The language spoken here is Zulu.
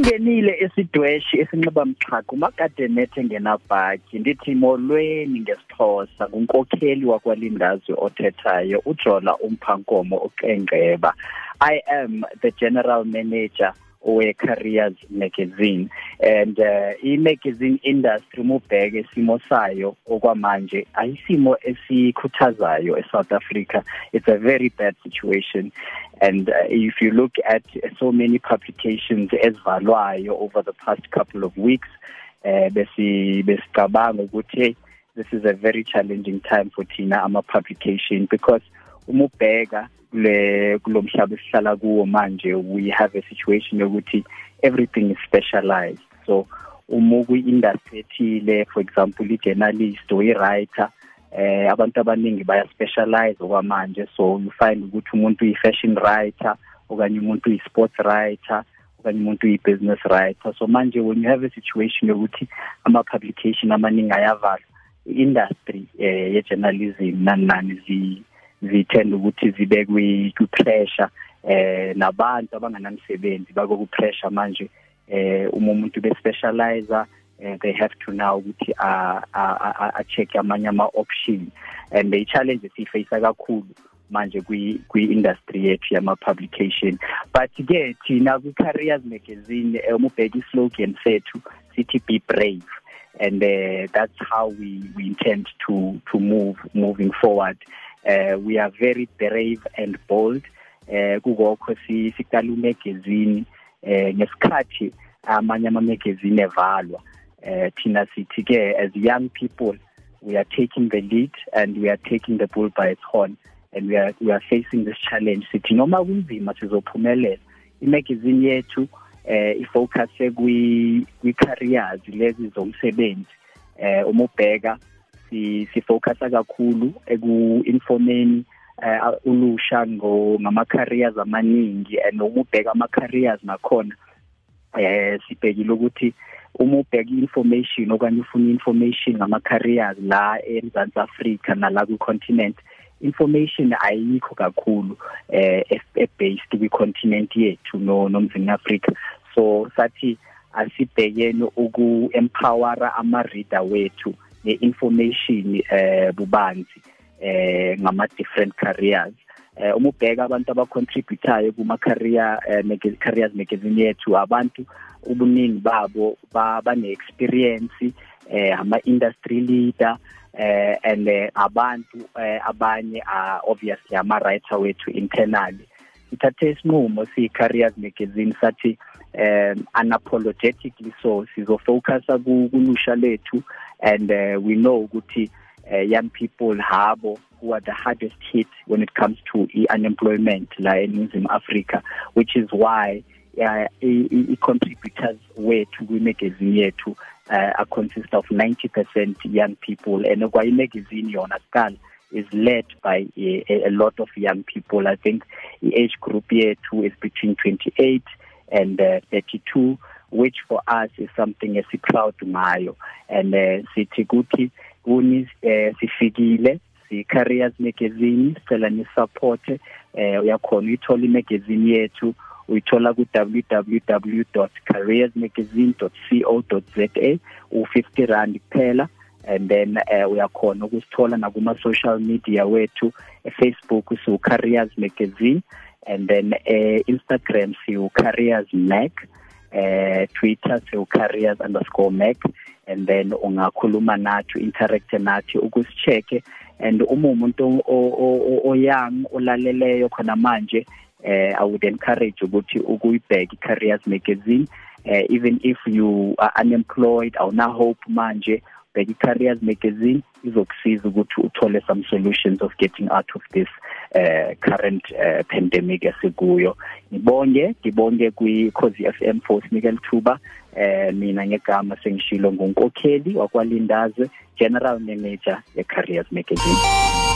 singenile esidweshi esinxiba mxhaqo makade nethe ngenabhaki ndithi molweni ngesixhosa kunkokheli wakwalindazi othethayo ujola umphankomo uqengqeba i am the general manager we-careers magazine. And uh, i-magazine industry mubheke isimo sayo okwamanje ayisimo esikhuthazayo e-South Africa. It's a very bad situation. And uh, if you look at so many publications ezivalwayo over the past couple of weeks uh, besi besicabanga ukuthi this is a very challenging time for thina ama publication because uma ubheka kule kulomhlaba esihlala kuwo manje we have a situation yokuthi everything is specialized. So uma kwi-industry ethile for example i-journalist or i-writer eh abantu abaningi baya specialize okwamanje so you find ukuthi umuntu uyi-fashion writer okanye umuntu uyi-sports writer okanye umuntu uyi-business writer. So manje when you have a situation yokuthi ama-publication amaningi ayavalwa i-industry eh ye-journalism nani nani zithenda ukuthi zibe kwi-pressure eh nabantu abanganamsebenzi bako ku-pressure manje eh uma umuntu be-specializer uh, they have to now ukuthi a check amanye ama options and the challenge esiface kakhulu manje kwi kwi industry yethu yama publication but ke thina ku careers magazine uma ubheka islogan sethu sithi be brave. And uh, that's how we we intend to to move moving forward. Uh, we are very brave and bold. Eh kukokho siqala umagazine eh ngesikhathi amanye ama magazine evalwa. Eh thina sithi ke as young people we are taking the lead and we are taking the bull by its horn and we are we are facing this challenge. Sithi noma kunzima sizophumelela imagazine yethu eh ifocus kwi kwi careers lezi zomsebenzi eh uma ubheka si sifocusa kakhulu eku informeni uh, ulusha ngo ngama careers amaningi and uma ubheka ama careers nakhona. Eh sibhekile ukuthi uma ubheka information okanye ufuna information ngama careers la eMzansi Africa nala ku continent information ayikho kakhulu eh based kwi continent yethu no nomzini Africa so sathi asibhekeni uku empower ama reader wethu. Nge-information eh bubanzi eh ngama different careers. Eh uma ubheka abantu abacontributayo kuma career eh, careers magazine yethu abantu ubuningi babo bane experience eh ama industry leader eh and uh, abantu uh, abanye uh, obviously ama writer wethu internally. Sithathe isinqumo si careers magazine sathi um unapologetically so sizofocusa kulusha lethu and uh, we know ukuthi uh, young people habo who are the hardest hit when it comes to unemployment la eNingizimu Africa which is why uh, i-contributors wethu kwi-magazine yethu uh, are consist of 90% young people and kwa i-magazine yona skala is led by a, a lot of young people. I think the age group yethu is between 28 and uh, 32 which for us is something esi proud ngayo and uh, sithi kuthi kuni uh, sifikile si careers magazine sicela ni support eh uyakhona uyithola imagazine yethu uyithola ku www.careersmagazine.co.za u50 rand kuphela. And then uh, uyakhona ukusithola nakuma social media wethu Facebook siu careers magazine and then uh, Instagram siu careers mag uh, Twitter siu careers_mag and then ungakhuluma nathi interact nathi ukusicheke and uma umuntu oyoung olaleleyo khona manje uh, I would encourage ukuthi ukuyibheka careers magazine. Uh, even if you are unemployed awuna hope manje bheka i-careers magazine izokusiza ukuthi uthole some solutions of getting out of this uh, current uh, pandemic esikuyo. Ngibonge ngibonge kwi-Khosi FM for sinika lithuba. Eh mina ngegama sengishilo ngonkokheli wakwalindaze general manager ye careers magazine.